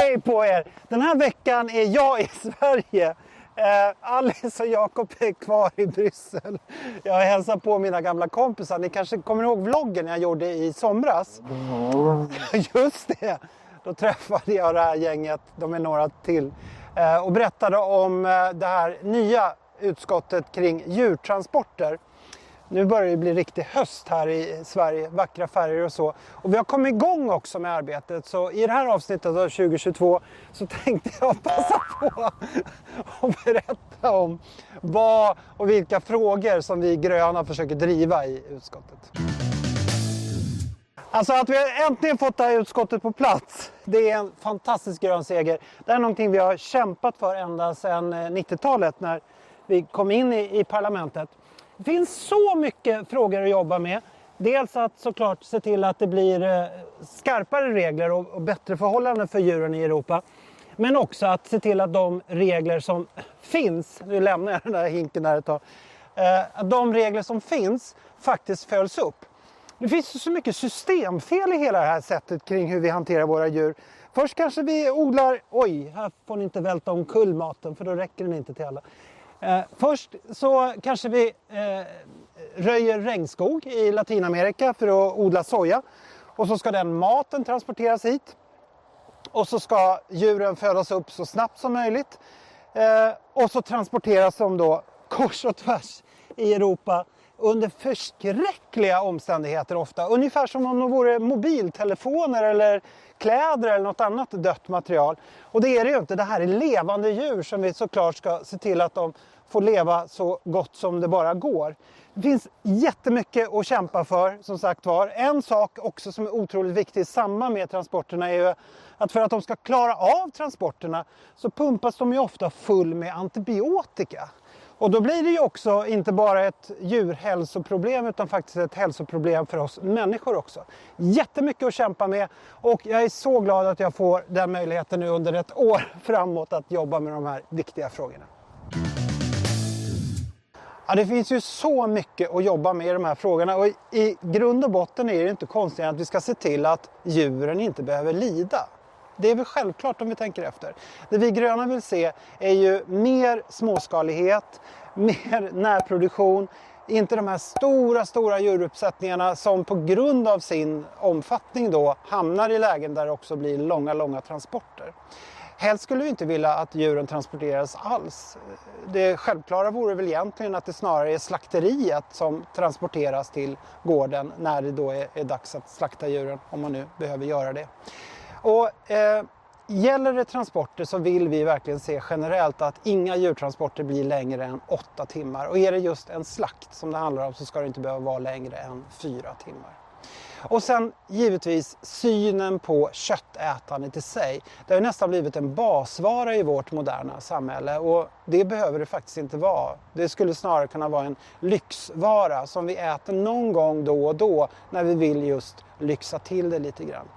Hej på er! Den här veckan är jag i Sverige. Eh, Alice och Jakob är kvar i Bryssel. Jag hälsar på mina gamla kompisar. Ni kanske kommer ihåg vloggen jag gjorde i somras? Just det! Då träffade jag det här gänget, de är några till, eh, och berättade om eh, det här nya utskottet kring djurtransporter. Nu börjar det bli riktig höst här i Sverige, vackra färger och så. Och vi har kommit igång också med arbetet så i det här avsnittet av 2022 så tänkte jag passa på att berätta om vad och vilka frågor som vi gröna försöker driva i utskottet. Alltså att vi har äntligen fått det här utskottet på plats, det är en fantastisk grön seger. Det är någonting vi har kämpat för ända sedan eh, 90-talet när vi kom in i, i parlamentet. Det finns så mycket frågor att jobba med. Dels att såklart se till att det blir eh, skarpare regler och bättre förhållanden för djuren i Europa. Men också att se till att de regler som finns, nu lämnar jag den där hinken där ett tag, eh, att de regler som finns faktiskt följs upp. Det finns så mycket systemfel i hela det här sättet kring hur vi hanterar våra djur. Först kanske vi odlar, oj, här får ni inte välta omkull maten för då räcker den inte till alla. Eh, först så kanske vi eh, röjer regnskog i Latinamerika för att odla soja. Och så ska den maten transporteras hit. Och så ska djuren födas upp så snabbt som möjligt. Eh, och så transporteras de då kors och tvärs i Europa under förskräckliga omständigheter ofta. Ungefär som om de vore mobiltelefoner eller kläder eller något annat dött material. Och det är det ju inte. Det här är levande djur som vi såklart ska se till att de får leva så gott som det bara går. Det finns jättemycket att kämpa för som sagt var. En sak också som är otroligt viktig i samband med transporterna är ju att för att de ska klara av transporterna så pumpas de ju ofta full med antibiotika. Och då blir det ju också inte bara ett djurhälsoproblem utan faktiskt ett hälsoproblem för oss människor också. Jättemycket att kämpa med och jag är så glad att jag får den möjligheten nu under ett år framåt att jobba med de här viktiga frågorna. Ja, det finns ju så mycket att jobba med i de här frågorna och i grund och botten är det inte konstigt att vi ska se till att djuren inte behöver lida. Det är väl självklart om vi tänker efter. Det vi gröna vill se är ju mer småskalighet, mer närproduktion, inte de här stora, stora djuruppsättningarna som på grund av sin omfattning då hamnar i lägen där det också blir långa, långa transporter. Helst skulle vi inte vilja att djuren transporteras alls. Det självklara vore väl egentligen att det snarare är slakteriet som transporteras till gården när det då är, är dags att slakta djuren, om man nu behöver göra det. Och, eh, gäller det transporter så vill vi verkligen se generellt att inga djurtransporter blir längre än åtta timmar. Och är det just en slakt som det handlar om så ska det inte behöva vara längre än fyra timmar. Och sen givetvis synen på köttätandet i sig. Det har nästan blivit en basvara i vårt moderna samhälle och det behöver det faktiskt inte vara. Det skulle snarare kunna vara en lyxvara som vi äter någon gång då och då när vi vill just lyxa till det lite grann.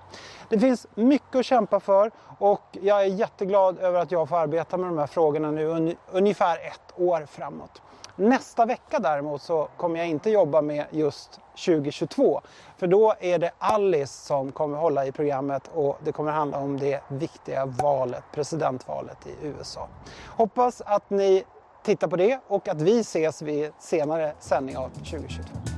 Det finns mycket att kämpa för och jag är jätteglad över att jag får arbeta med de här frågorna nu ungefär ett år framåt. Nästa vecka däremot så kommer jag inte jobba med just 2022. För då är det Alice som kommer hålla i programmet och det kommer handla om det viktiga valet, presidentvalet i USA. Hoppas att ni tittar på det och att vi ses vid senare sändning av 2022.